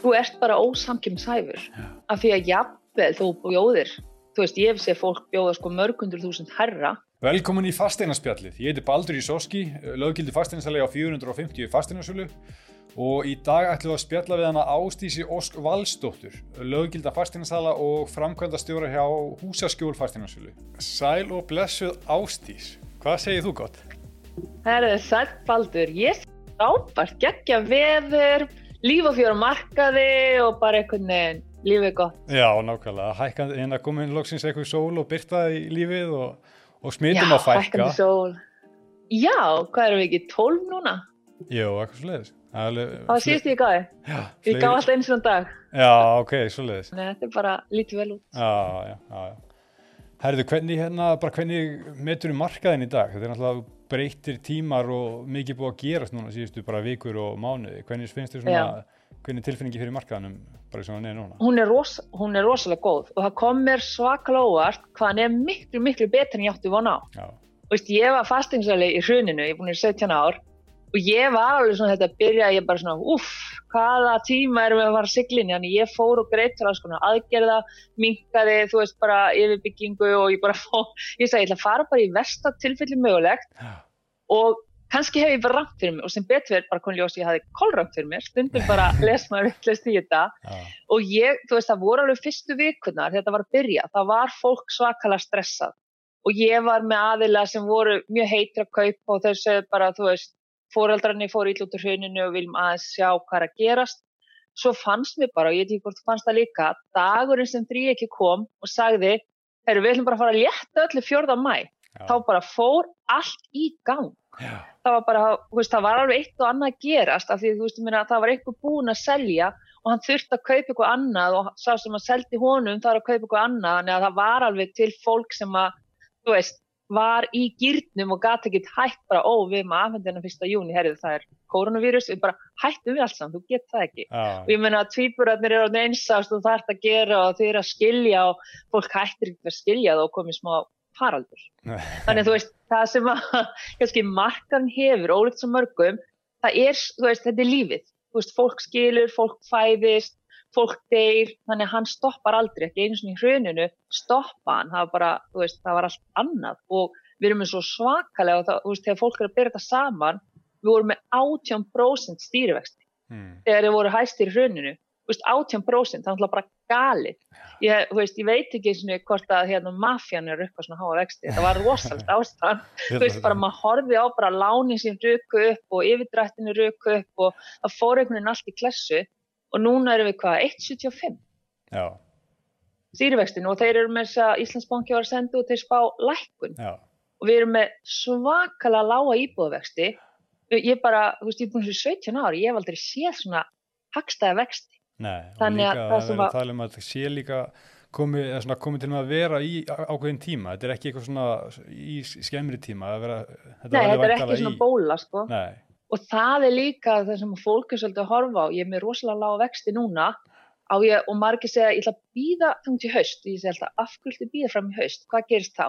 þú ert bara ósamkjömshæfur af því að jafnvel þú bjóðir þú veist, ég hef séð fólk bjóða sko mörgundur þúsund herra Velkomin í fasteinarspjallið. Ég heiti Baldur Ísoski, löggildi fasteinarsalegi á 450 fasteinarsölu og í dag ætlum við að spjalla við hana Ástísi Ósk Valsdóttur, löggilda fasteinarsala og framkvæmda stjóra hjá Húsaskjól fasteinarsölu. Sæl og blessuð Ástís, hvað segir þú gott? Herðu, sæl Baldur, ég sé ábært, geggja veður, líf og fjóra markaði og bara einhvern veginn lífið gott. Já, nákvæmlega, hækkandi en að koma inn loksins eitthvað sól og byrta í lífið og, og smitum að fækka. Já, hækkandi sól. Já, hvað erum við ekki, 12 núna? Jú, eitthvað svo leiðis. Það síðust ég gáði. Já, Ég gaf alltaf eins og en dag. Já, ok, svo leiðis. Nei, þetta er bara lítið vel út. Já, já, já. Herðu, hvernig hérna, bara hvernig metur þú markaðin í dag? Þetta er náttúrulega breytir tímar og mikið búið að gerast núna síðustu bara vikur og mánuði. Hvernig finnst þér svona, hvernig tilfinningi fyrir markaðinum bara svona neina núna? Hún er, ros, hún er rosalega góð og það kom mér svakalega óvart hvað hann er miklu, miklu betur en ég átti von á. Já, veist, ég var fastingsæli í hruninu, ég er búin í 17 ár og ég var alveg svona þetta að byrja, ég bara svona, uff, hvaða tíma erum við að fara siglinni, þannig ég fór og greitt alls konar aðgerða, minkaði, þú veist, bara yfirbyggingu og ég bara fór, ég sagði, ég ætla að fara bara í versta tilfelli mögulegt. Já, og kannski hef ég bara rangt fyrir mig og sem betur verið bara konljós ég hafði kolrangt fyrir mér, stundum bara les maður vittlist í þetta. Já, og ég, þú veist, það voru alveg fyrstu vikunar þetta var að byrja, það var fólk svakalega stressað. Og ég var með aðila sem voru mjög heitir að kaupa og þau sögðu bara, þú veist, fóreldrarnir fóru ítl út úr hruninu og viljum aðeins sjá hvað er að gerast. Svo fannst mér bara, og ég ekki hvort þú fannst það líka, dagurinn sem þrý ekki kom og sagði, herru, við ætlum bara að fara að létta öllu fjörða mæ. já, Þá bara fór allt í gang já, það var bara, veist, það var alveg eitt og annað að gerast af því veist, meina, það var eitthvað búin að selja og hann þurfti að kaupa eitthvað annað og sá sem að seldi honum það var að kaupa eitthvað annað, að það var alveg til fólk sem að, þú veist, var í gýrnum og gati ekkert hætt bara, ó, við erum aðfendina fyrsta júni, herrið, það er koronavírus, við bara hættum við alls saman, þú get það ekki. Og já, ég meina að tvíburarnir eru orðin einsást og það ert að gera og þau eru að skilja og fólk hættir ekki að skilja það og komið smá faraldur. Þannig þú veist, það sem að kannski markan hefur, ólíkt sem mörgum, það er, þú veist, þetta er lífið. Þú veist, fólk skilur, fólk fæðist, fólk deyr, þannig að hann stoppar aldrei, ekki einu svona í hruninu, stoppa hann, það var bara, þú veist, það var allt annað. Og við erum með svo svakalega og það, þú veist, þegar fólk er að byrja þetta saman, við vorum með 18% stýrivexti. Mm, þegar þeir voru hæstir í hruninu þú veist, 18% það náttúrulega bara gali ég, þú veist, ég veit ekki svona hvort að hérna mafjan er upp á svona háa vexti. Það var rosalega ástand. Þú veist, bara maður horfið á bara lánin sem röku upp og yfirdrættinu röku upp og það fór einhvern veginn allt í klessu og núna erum við hvað, 1,75 já, stýrivextinu og þeir eru með þess að Íslandsbanki var að senda út þeir spá lækkun. Já, og við erum með svakalega lága íbúðavexti. Ég bara, þú veist, ég er búin fyrir 17 ári ég hef aldrei séð svona hagstæða vexti. Nei, og Þannig að líka það að sem að- að um að þetta sé líka komið, eða svona komið til að vera í ákveðin tíma, þetta er ekki eitthvað svona í skemmri tíma, að vera, þetta Nei, þetta er ekki svona í- bóla sko. Nei, og það er líka það sem fólk er svolítið að horfa á. Ég er með rosalega lága vexti núna. Ég, og margir segja ég ætla að býða þangt í haust. Og ég segi alltaf af hverju ætla býða fram í haust, hvað gerist þá?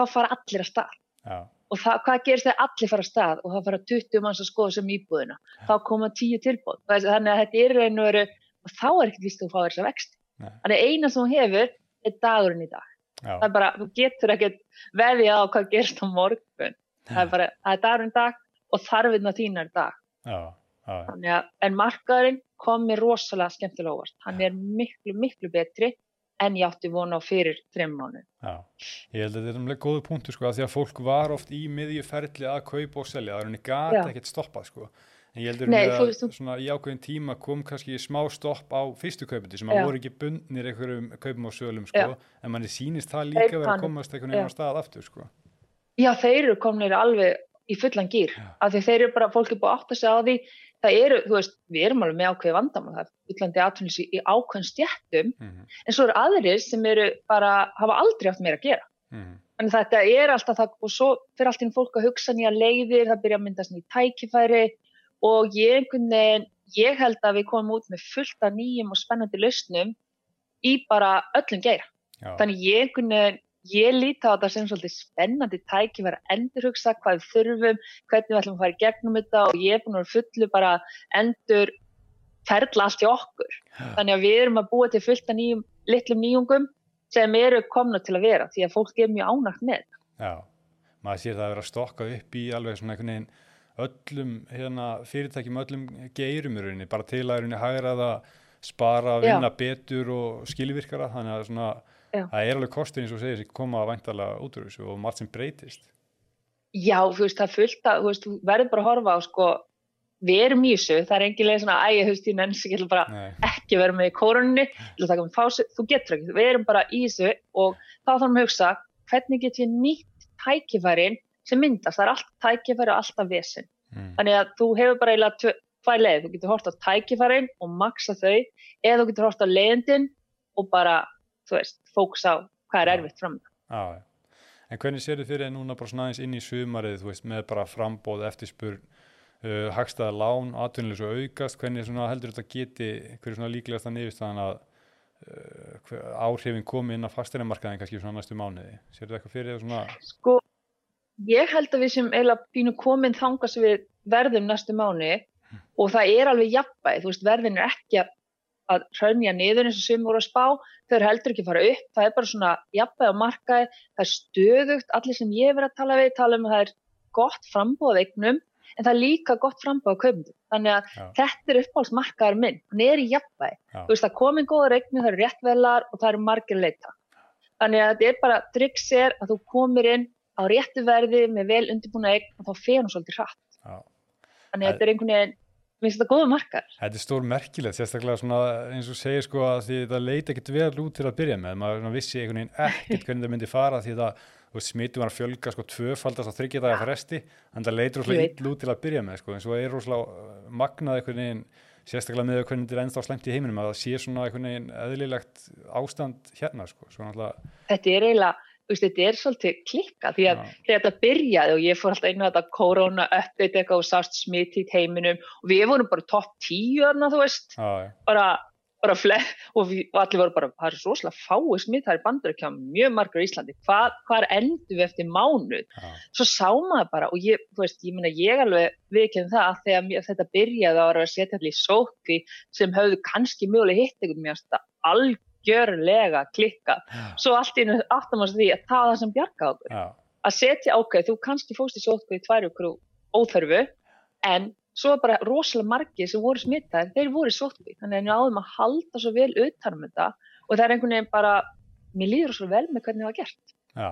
Þá fara allir að stað. Já, og það, hvað gerist þegar allir fara að stað? Og það fara 20 manns að skoða sem íbúðina. Þá koma 10 tilbúð þannig að þetta er reynu veru og þá er ekkert vist að þú fáir þessa vexti. Nei. þannig að eina sem þú hefur er dagurinn í dag. Já, það er bara, þú getur ekkert veðja á hvað gerist á morgun. Það er bara, það er dagurinn dag og þarfinna þínar dag já, já, já. Að, en markaðurinn kom mér rosalega skemmtilega óvart. Hann er miklu, miklu betri en ég átti vona á fyrir þreim mánu. Já, ég held að þetta er umlega góðu punktu sko, af því að fólk var oft í miðju ferli að kaupa og selja, það er henni Já. ekkert stoppað sko. En ég held Nei, að þú veist, þú- svona í ákveðin tíma kom kannski smá stopp á fyrstu kaupundi sem að voru ekki bundnir einhverjum kaupum og sölum sko, en manni sýnist það líka verið að komast einhvern veginn á stað aftur sko. Já, þeir eru komnir alveg í fullan gýr. Af því þeir eru bara, fólk er búið að átta sig á því. Það eru, þú veist, við erum alveg með ákveði vandamál. Það er fullandi atvinnlýsi í ákveðin stjættum. Mm En svo eru aðrir sem eru bara, hafa aldrei haft meira að gera. -hmm. Þannig þetta er alltaf það og svo fyrir allt inn fólk að hugsa nýja leiðir, það byrja að myndast nýja tækifæri og ég einhvern veginn, ég held að við komum út með fullt af nýjum og spennandi lausnum í bara öllum geira. Já, Þannig ég einhvern veginn, ég líti á þetta sem svolítið spennandi tækifæri að endurhugsa hvað við þurfum, hvernig við ætlum að fara í gegnum þetta og ég er búin að fullu bara endur ferla allt í okkur. þannig að við erum að búa til fullt af nýjum, litlum nýjungum sem eru komna til að vera því að fólk er mjög ánægt með Já, maður sér það að vera að stokka upp í alveg svona einhvern veginn öllum hérna, fyrirtækjum, öllum geirum í rauninni, bara til að hægra það spara, vinna Já. betur og skilvirkara, þannig að svona, það er alveg kostur eins og segir sem koma að vantala út úr þessu og margt sem breytist Já, þú veist, það fylgta, þú veist, þú verður bara að horfa á sko, við erum í þessu, það er engilega svona, æg, þú veist, ég nenns ekki bara Nei. ekki vera með í kórunni, þú getur ekki, við erum bara í þessu og þá þarfum við að hugsa, hvernig getur við nýtt tækifærin sem myndast, það er alltaf tækifæri og alltaf vesen. Mm. Þannig að þú hefur bara tvær leið, þú getur hort á tækifærin og maksa þau, eða þú getur hort á leiðindin og bara, þú veist, fókus á hvað er erfitt fram það. En hvernig sér þið fyrir að núna bara svona aðeins inn í sumarið, þú veist, með bara frambóð eftirspurn, uh, hagstaða lán, atvinnilegs og aukast, hvernig heldur þetta geti, hverju svona líklegast að nefnist að uh, áhrifin komi inn á fasteinamarkaðin kannski svona næstu mánuði? Sér þið eitthvað fyrir það svona? Sko, ég held að við sem eiginlega býnum komin þangast við verðum næstu mánuði mm. og það er alveg jafnbæð, þú veist, verðin er ekki að raunja niður eins og sem voru að spá, þau eru heldur ekki að fara upp, það er bara svona jafnbæð á markaði, það er stöðugt, allir sem ég verið að tala við, tala um að það er gott frambóð eignum, en það er líka gott frambóð á kaupndum, þannig að Já. þetta er uppáhaldsmarkaðar minn, hann er í Já. þú veist, það komin góða eignu, það eru réttvelar og það eru margir leita, þannig að þetta er bara, triks er að þú komir inn á réttu verði með vel undirbúna eign og þá fer hún svolítið hratt. Þannig að þetta er einhvern veginn finnst þetta góða markar. Þetta er stór merkilegt, sérstaklega svona eins og segir sko að því það leiti ekkert vel út til að byrja með, maður vissi einhvern veginn ekkert hvernig það myndi fara því það smitum var að fjölga sko tvöfaldast á þryggjardaga fresti, en það leiti rosalega ill út til að byrja með sko, en svo er rosalega uh, magnað einhvern veginn, sérstaklega með hvernig þetta er ennþá slemt í heiminum, að það sé svona einhvern veginn eðlilegt ástand hérna sko. Þetta er eiginlega veist, þetta er svolítið klikka því að þegar þetta byrjaði og ég fór alltaf inn á þetta korona update eitthvað og sást smitt í heiminum og við vorum bara topp tíu þarna þú veist, já, bara, bara fleð og, og allir voru bara, það er rosalega fáið smitt, það er bandur ekki á mjög margur í Íslandi, hvað, hvað endur við eftir mánuð, já. svo sá maður bara og ég, þú veist, ég minna ég alveg viðkynna það að þegar þetta byrjaði að vera að setja allir í sókvi sem höfðu kannski möguleg hitt eitthvað mjög alg gjörlega klikka svo allt í nú aftamast því að það það sem bjarga okkur. Já. að setja ákveð, þú kannski fóst í sótkvæði í tvær okkur óþörfu en svo bara rosalega margi sem voru smittaðir, þeir voru í sótkvæði þannig að við áðum að halda svo vel utanum þetta og það er einhvern veginn bara mér líður svo vel með hvernig það var gert. Já,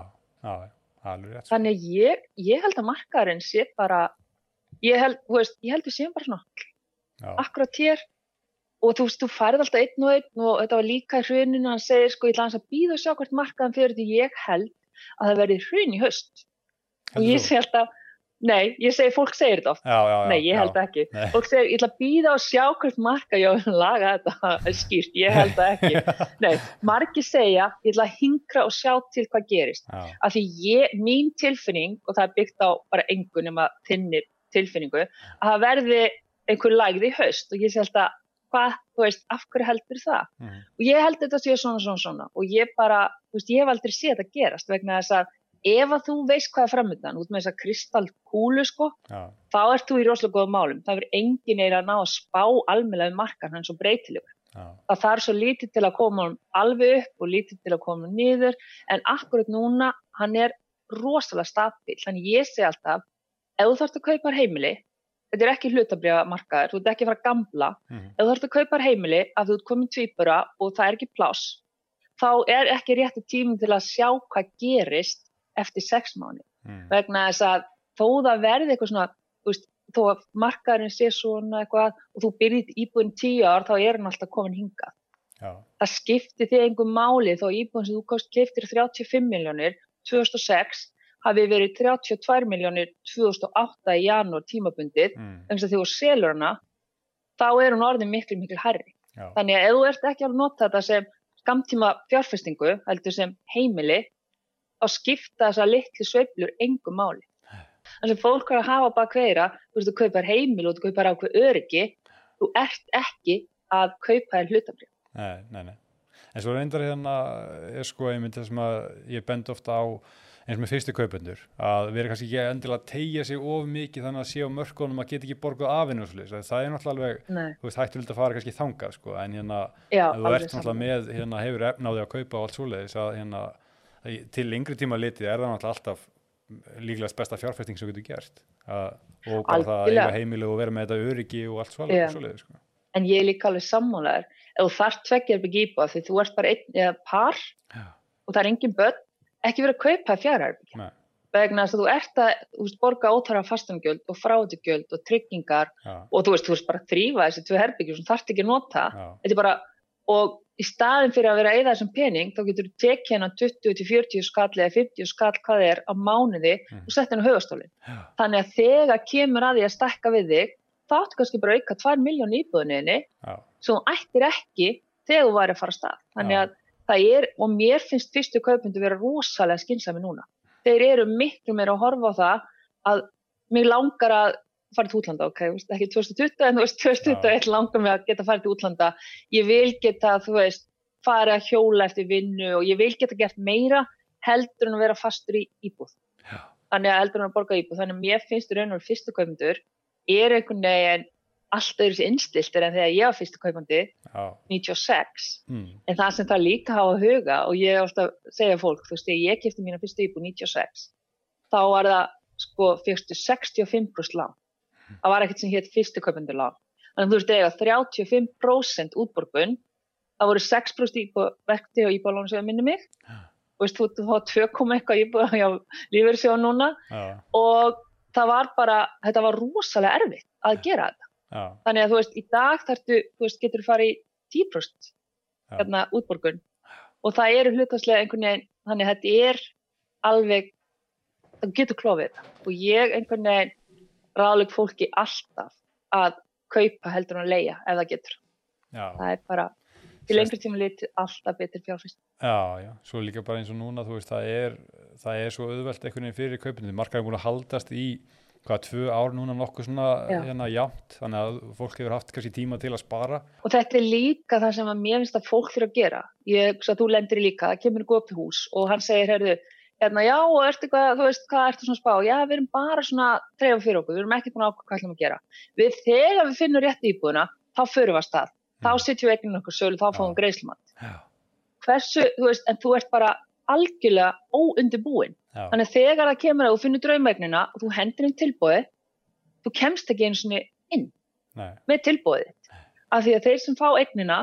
alveg rétt Þannig að ég, ég held að markaðurinn sé bara ég held, þú veist, ég held að sé bara svona akkurat hér og þú veist, þú færð alltaf einn og einn og þetta var líka hruninu, hann segir sko, ég ætla hans að býða og sjá hvert markaðan fyrir því ég held að það verði hrun í höst og ég segi alltaf, nei, ég segi, fólk segir þetta oft, já, já, já, nei, ég held ekki. Nei. fólk segir, ég ætla að býða og sjá hvert markað, já, laga þetta skýrt, ég held ekki. Nei, margi segja, ég ætla að hingra og sjá til hvað gerist, af því ég, mín tilfinning, og það er byggt á bara engunum að þinnir tilfinningu, að það verði einhver lagði í höst og ég sé alltaf hvað, þú veist, af hverju heldur það mm. og ég held þetta að sé svona, svona, svona og ég bara, þú veist, ég hef aldrei séð þetta gerast vegna þess að ef að þú veist hvað er framöndan, út með þess að kristallkúlu sko, ja. þá ert þú í rosalega góða málum, það verður engin eira að ná að spá almeinlega um markan hann svo breytilegur ja. það þarf svo lítið til að koma alveg upp og lítið til að koma nýður en akkurat núna, hann er rosalega stabil, þannig ég segi alltaf ef þú þarfst að kaupa heimili þetta er ekki hlutabriðamarkaður, þú ert ekki að fara að gamla mm. ef þú ert að kaupa heimili að þú ert komin tvíbura og það er ekki pláss þá er ekki rétti tímum til að sjá hvað gerist eftir sex mánu mm. vegna þess að þó það verði eitthvað svona veist, þó að markaðurinn sé svona eitthvað og þú byrjit íbúin tíu ár þá er hann alltaf komin hinga Já. það skiptir þig einhver máli þó íbúin sem þú keftir 35 miljónir 2006 hafi verið 32 miljónir 2008 í janúar tímabundið. Mm. þannig að því þú selur hana þá er hún orðin miklu miklu herri Já. þannig að ef þú ert ekki að nota þetta sem skamtíma fjárfestingu heldur sem heimili þá skipta þessa litlu sveiblur engum máli. Þannig að fólk er að hafa bak hverja þú veist þú kaupar heimil og þú kaupar ákveð öryggi þú ert ekki að kaupa þér hlutabrið Nei, nei, nei. En svo reyndar hérna er sko einmitt þess að ég bend ofta á eins með fyrstu kaupendur að vera kannski ekki endilega að tegja sig of mikið þannig að sé á mörkunum að geta ekki borguð afinu og svolítið, það er náttúrulega alveg þú veist, hættu að fara kannski þangað sko, en hérna, Já, þú ert náttúrulega með hérna, hefur efnáði að kaupa og allt svoleiðis að hérna, til yngri tíma litið er það náttúrulega alltaf líklegast besta fjárfesting sem getur gert. Að, og bara það að eiga heimilu og vera með þetta öryggi og allt Já. svoleiðis, svoleiðis sko. En ég er líka alveg sammálaður. Ef þú þarf tveggjar byggi íbúa því þú ert bara einn eða par Já, og það er engin börn, ekki verið að kaupa fjárherbyggi. nei, Vegna að þú ert að þú veist, borga ótara fastumgjöld og fráðugjöld og tryggingar já, og þú veist, þú veist bara að þrýfa þessi tvö herbyggjur sem þarft ekki að nota. bara, og í staðin fyrir að vera að eða þessum pening, þá getur þú tekið hennar 20-40 skall eða 50 skall hvað er á mánuði Mhm. og sett hennar höfastólinn. já, Þannig að þegar kemur að því að stakka við þig, þá áttu kannski bara að auka 2 miljón íbúðinni sem ættir ekki þegar þú væri að fara af stað. Þannig að það er, og mér finnst fyrstu kaupundu vera rosalega skynsami núna. Þeir eru miklu meira að horfa á það að mig langar að fara til útlanda, ok, ekki 2020 en þú veist, 2021 langar mig að geta farið til útlanda. Ég vil geta, þú veist, fara að hjóla eftir vinnu og ég vil geta gert meira heldur en að vera fastur í íbúð. já, Þannig að heldur en að borga íbúð. Þannig að mér finnst raun og fyrstu kaupundur er einhvern veginn allt öðru sér innstiltir en þegar ég var fyrstu kaupandi já, 96 mm, en það sem það líka hafa að huga og ég er ofta að segja fólk, þú veist, ég kipti mína fyrstu íbúð 96 þá var það sko fyrstu 65% lán. Það var ekkert sem hétt fyrstu kaupendur lán. Þannig að þú veist, eiga 35% útborgun það voru 6% íbúð verkti og íbúðlónu sem minni mig. Og veist, þú, þú fá 2, eitthvað íbúð hjá lífeyrissjóð núna. Já, og það var bara, þetta var rosalega erfitt að gera þetta já, þannig að þú veist, í dag þarftu, þú veist, getur þú farið í 10% Já. hérna útborgun. Og það eru hlutastlega einhvern veginn, þannig að þetta er alveg, það getur klofið þetta. Og ég einhvern veginn ráðleg fólki alltaf að kaupa heldur en að leia ef það getur, já, það er bara til lengri tíma litið alltaf betur fjárfyrst já, já, svo líka bara eins og núna, þú veist, það er, það er svo auðvelt einhvern veginn fyrir kaupinu, markaði búin að haldast í, hvað, tvö ár núna nokkuð svona, Já. hérna, jámt, þannig að fólk hefur haft kannski tíma til að spara, og þetta er líka það sem að mér finnst að fólk þurfa að gera ég hugsa að þú lendir í líka, það kemur góð upp til hús og hann segir, heyrðu, hérna, já, og ertu hvað, þú veist, hvað ertu svona spá? Já, við erum bara svona treyfa fyrir okkur, við erum ekki búin að ákvæða hvað ætlum að gera. Við, þegar við finnum rétt íbúðuna, þá förum við að stað. Þá Mm. sitjum við þá fáum Já. Þannig að þegar það kemur að þú finnur draumegnina og þú hendur inn tilbúið, þú kemst ekki einu svona inn nei, með tilbúið þitt. Af því að þeir sem fá eignina,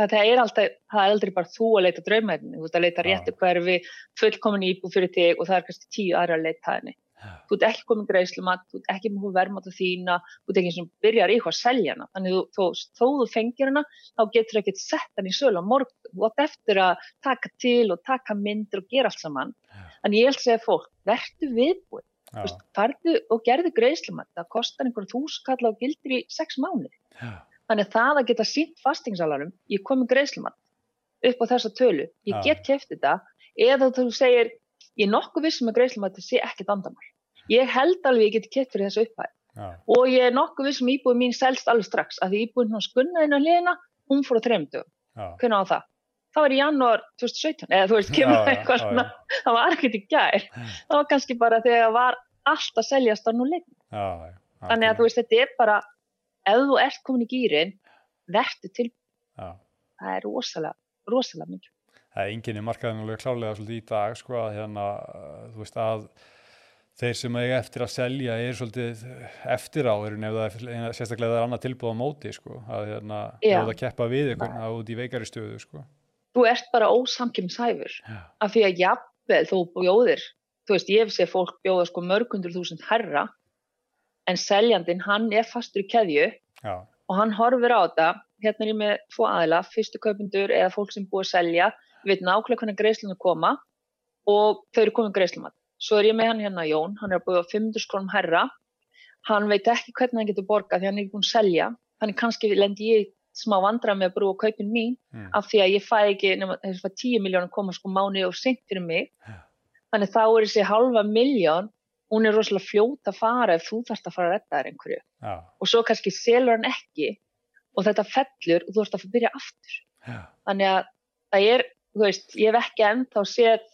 að það er alltaf, það er aldrei bara þú að leita draumegninu, þú ert að leita réttu hverfi, fullkomin íbú fyrir þig og það er kannski tíu aðra að leita henni. já, Þú ert ekki komin greiðslumat, þú ert ekki með verðmáta þína, þú ert ekki eins og byrjar í hvað að selja hana. Þannig þú, þó, þó þú fengir hana, þá getur ekki sett hann í sölu á morgun. Þú átt eftir að taka til og taka myndir og gera allt saman. Já. Þannig ég vil segja fólk, verðu viðbúið veist, farðu og gerðu greiðslumat. Það kostar einhverjum þúskall á gildir í sex mánu já, þannig að það að geta sínt fastingsalanum ég kom með greiðslumat upp á þessa tölu, ég Já. get keft þetta. Eða þú segir ég er nokkuð vissum að greiðslumat sé ekkert vandamál. Ég held alveg ég geti keft fyrir þessu upphæð. Já, og ég er nokkuð vissum að íbúið mín selst alveg strax af því íbúið hún skunnaði inn á hliðina hún fór á þreymdu, já, hvernig á það það var í janúar 2017 eða þú veist, kemur já, eitthvað svona það var ekkert í gær. Það var kannski bara þegar var allt að seljast á nú leik já, já, þannig að þú veist þetta er bara ef þú ert komin í gýrin verður til, já, það er rosalega rosalega mikið. Það er enginn í markaðinu alveg klálega svolítið í dag sko að hérna, uh, þú veist að þeir sem eiga eftir að selja er svolítið eftir á erum ef það er sérstaklega það er annað tilbúð á móti sko að hérna, það keppa við ykkur að út í veikari stöðu sko þú ert bara ósamkjömshæfur já, af því að jafnvel þú bjóðir þú veist ég hef séð fólk bjóða sko mörgundur þúsund herra en seljandin hann er fastur í keðju já, og hann horfir á þetta. Hérna er ég með tvo aðila, fyrstu kaupundur eða fólk sem búið að selja, við veit nákvæmlega hvernig greiðslunum koma og þau eru komið greiðslumat. Svo er ég með hann hérna Jón, hann er að búið á 500 krónum herra, hann veit ekki hvernig hann getur borgað því hann er ekki búin að selja, þannig kannski lendi ég smá vandrað með að brúa kaupin mín mm, af því að ég fæ ekki, nema þess að 10 miljónum koma sko mánu og seint fyrir mig, Já. þannig þá er þessi halva miljón, hún er rosalega fljót að fara ef þú þarfst að fara að redda þér einhverju. Já, og svo kannski selur hann ekki og þetta fellur og þú ert að byrja aftur. Já, þannig að það er, þú veist, ég hef ekki ennþá séð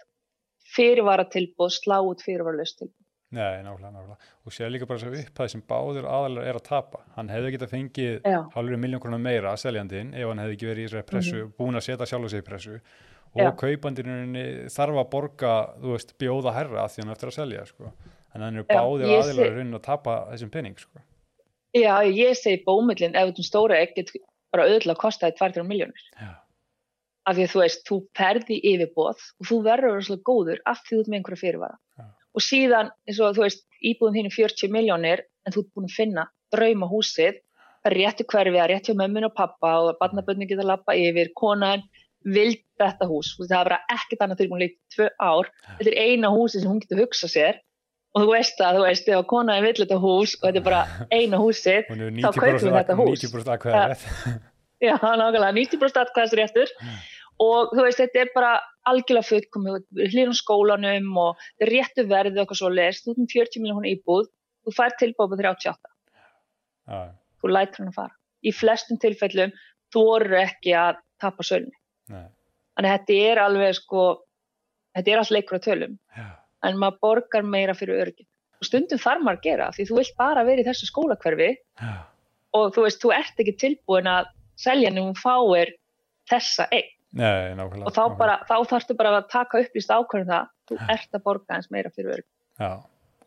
fyrirvara tilbúð slá út fyrirvara löst tilbúð Nei, nákvæmlega, nákvæmlega. Og sér líka bara þessu upphæð sem báður aðalega er að tapa. Hann hefði getað fengið halvur miljón krónar meira að seljandin ef hann hefði ekki verið í þessari pressu, mm -hmm. búin að setja sjálf og sig í pressu og kaupandinunni þarf að borga, þú veist, bjóða herra að því hann eftir að selja, sko. En hann eru báðir aðalega sé... raunin að tapa þessum penning, sko. Já, ég segi bómillin ef þú stóra ekkert bara öðla kostaði 2-3 miljónir. Já. Af því að þú veist, þú perði yfirbóð og þú verður svolítið góður af því þú ert með einhverja fyrirvara. Já og síðan eins og þú veist íbúðum þínu 40 miljónir en þú ert búin að finna drauma húsið réttu hverfið, er rétt hjá mömmin og pappa og barnaböndin geta lappa yfir konan vild þetta hús. Það er bara ekkert annað fyrir búin líkt tvö ár. Þetta er eina húsi sem hún getur hugsað sér. Og þú veist að, þú veist, ef konaðin vill þetta hús og þetta er bara eina húsið þá kaupum við þetta hús. 90% aðkvæðar Já, nákvæmlega, 90% aðkvæðast réttur og þú veist, þetta er bara algjörlega fullkomið, hlýrum skólanum og réttu verðið okkar svo lest, þú erum 40 miljónu íbúð, þú fær tilbúið på 38. Ah. Þú lætur hann að fara. Í flestum tilfellum, þú voru ekki að tapa sölni. Þannig að þetta er alveg sko, þetta er alltaf leikur á tölum, Já. en maður borgar meira fyrir örgin. Og stundum þarf maður að gera, því þú vilt bara vera í þessu skólakverfi Já. og þú veist, þú ert ekki tilbúin að selja nefnum fáir þessa eign. Nei, nákvæmlega. Og þá, bara, þá þarfstu bara að taka upplýst ákvörðum það, þú ert að borga eins meira fyrir örg. Já,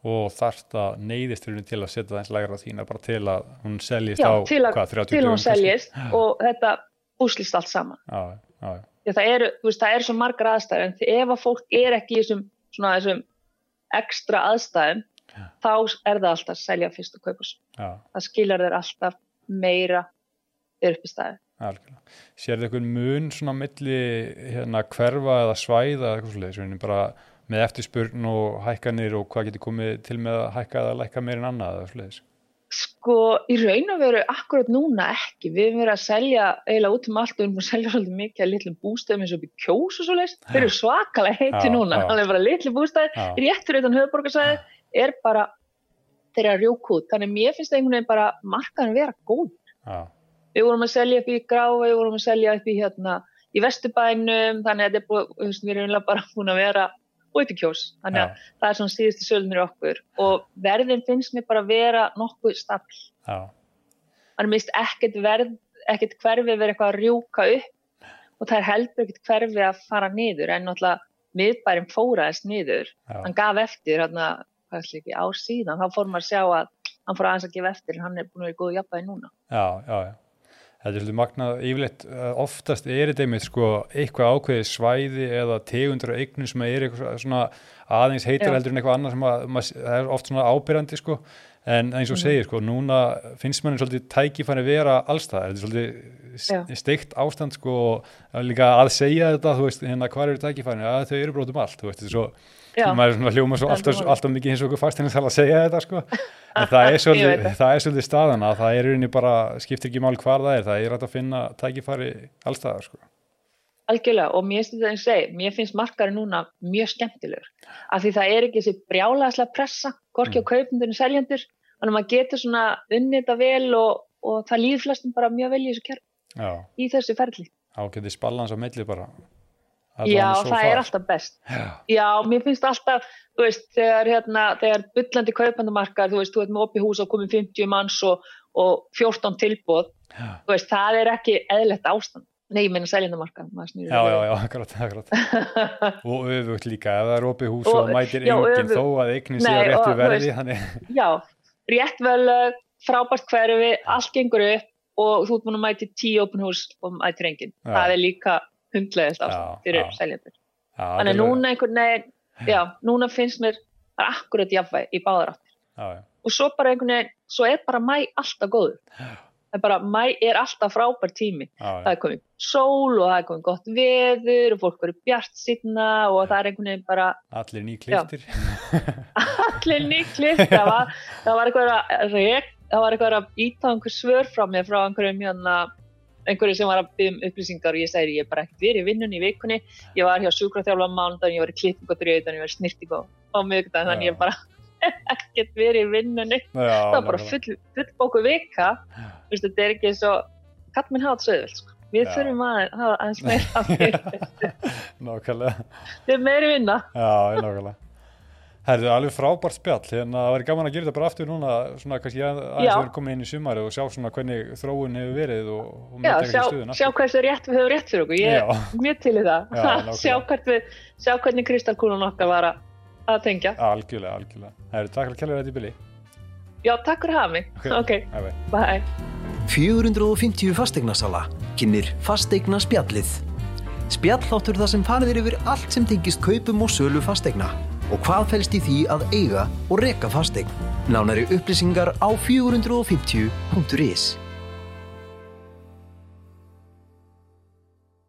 og þarft að neyðist til að setja það eins lægra þína bara til að hún seljist já, á að, hvað, 30 dögum? Já, til hún seljist og þetta úslist allt saman. Já, já, já. Það eru, veist, það eru svo margar aðstæður en ef að fólk er ekki í þessum, svona þessum ekstra aðstæðum, já. þá er það alltaf að selja fyrst og kaupa svo. Það skiljar þeir alltaf meira upp í staði. Algjörlega. Sér þið einhvern mun svona milli hérna hverfa eða svæða eða eitthvað svolítið, bara með eftirspurn og hækkanir og hvað getur komið til með að hækka eða lækka meir en annað eða svolítið? Sko, í raun og veru akkurat núna ekki. Við erum verið að selja eiginlega út um allt og við erum að selja svolítið mikið að litlum bústæðum eins og upp í kjós og svolítið. Þeir eru svakalega heiti núna. Það er bara litli bústæði, réttur utan höfuborgarsæði, er bara þeirra rjókút. Þannig mér finnst það einhvern veginn bara markaðin vera góð. Við vorum að selja upp í Gráfi, við vorum að selja upp í hérna í Vesturbænum, þannig að búið, við erum bara búin að vera út í kjós, þannig að Já. það er svona síðustu sölunir okkur. Og verðin finnst mér bara að vera nokkuð stafl þannig mist ekkert verð ekkert hverfi verið eitthvað að rjúka upp. Og það er heldur ekkert hverfi að fara niður en náttúrulega miðbærim fóraðist niður, Já. hann gaf eftir hérna, hvað er ekki, ár síðan. Þá fór maður að sjá að hann fór aðeins að gefa eftir en hann er búin að vera í góðu jafnvægi núna. Já, já, já Þetta er svolítið magnað, yfirleitt oftast er þetta einmitt sko eitthvað ákveðið svæði eða tegundur og eignum sem er eitthvað svona aðeins heitar heldur en eitthvað annað sem að, mað, er oft svona ábyrjandi sko. En eins og mm. segir sko núna finnst manni svolítið tækifæri vera allstað, þetta er svolítið steikt ástand sko líka að segja þetta, þú veist, hérna hvað eru tækifæri, að þau eru brótum allt, þú veist, er svo maður er hljóma svo alltaf, alltaf mikið eins og okkur fasteignarsal að segja þetta sko. En það er svolítið, það. er svolítið staðan að það er unni bara, skiptir ekki mál hvar það er það er að finna tækifæri allstaðar sko. Algjörlega og mér finnst þetta eins og segi, mér finnst markari núna mjög skemmtilegur. Af því það er ekki þessi brjálaðslega pressa gorki mm. á kaupundunum seljandur þannig að maður getur svona unnið þetta vel og, og það líður flestum bara mjög vel í þessu kjörn í þessu ferli Ágæti spallans á melli bara Já, það far. er alltaf best. Já. Já, mér finnst alltaf, þú veist, þegar, hérna, þegar byllandi kaupandumarkar, þú veist, þú veit, með oppi hús og komið 50 manns og, og 14 tilbúð, já. þú veist, það er ekki eðlert ástand. Nei, ég meina seljandamarkar. Já, já, já, akkurat, akkurat. og öfugt líka, ef það er oppi hús og, og mætir enginn þó að eignin sé á réttu verði, þannig. Já, rétt vel, frábært hverfi, allt gengur upp og þú ert búin að mæti tíu opin hús og mætir enginn. Það er líka hundlegist ástand fyrir seljandur. Þannig að núna einhvern veginn, já, núna finnst mér akkurat jafnvæg í báðaráttir. Og svo bara einhvern veginn, svo er bara mæ alltaf góður. Það er bara, mæ er alltaf frábær tími. Já, það er komið sól og það er komið gott veður og fólk verið bjart sína og það er einhvern veginn bara... Allir nýkliftir. Allir nýkliftir. Það var, var eitthvað að, það var eitthvað að íta einhver svör frá mér frá einhverjum hérna einhverju sem var að byggja um upplýsingar og ég segði ég er bara ekkert verið í vinnunni í vikunni ég var hjá sjúkraþjálfa mánudagin, ég var í klipping og drjöðan, ég var snirting og, og miðugdagin þannig ég er bara ekkert verið í vinnunni það var bara full, full bóku vika Vistu, þetta er ekki svo katt minn hatt söðvill sko. við Já. þurfum að hafa aðeins meira Nákvæmlega. við meiri vinna Já, nákvæmlega. Herðu, alveg frábært spjall, hérna það væri gaman að gera þetta bara aftur núna, svona kannski að- aðeins Já. að vera komin inn í sumari og sjá svona hvernig þróun hefur verið og, og Já, sjá, ekki stuðun sjá hversu rétt við höfum rétt fyrir okkur ég Já. er mjög til í það Já, sjá, við, sjá hvernig kristalkúlan okkar var að- að tengja Algjörlega, algjörlega. Herðu, takk fyrir að kella þetta í bili. Já, takk fyrir að hafa mig Ok. Ok, Bye, bye. bye 450 fasteignasala kynir fasteigna spjallið. Spjalláttur það sem farið er yfir allt sem tengist kaupum og sölu fasteigna og hvað felst í því að eiga og reka fasteign. Nánari upplýsingar á 450.is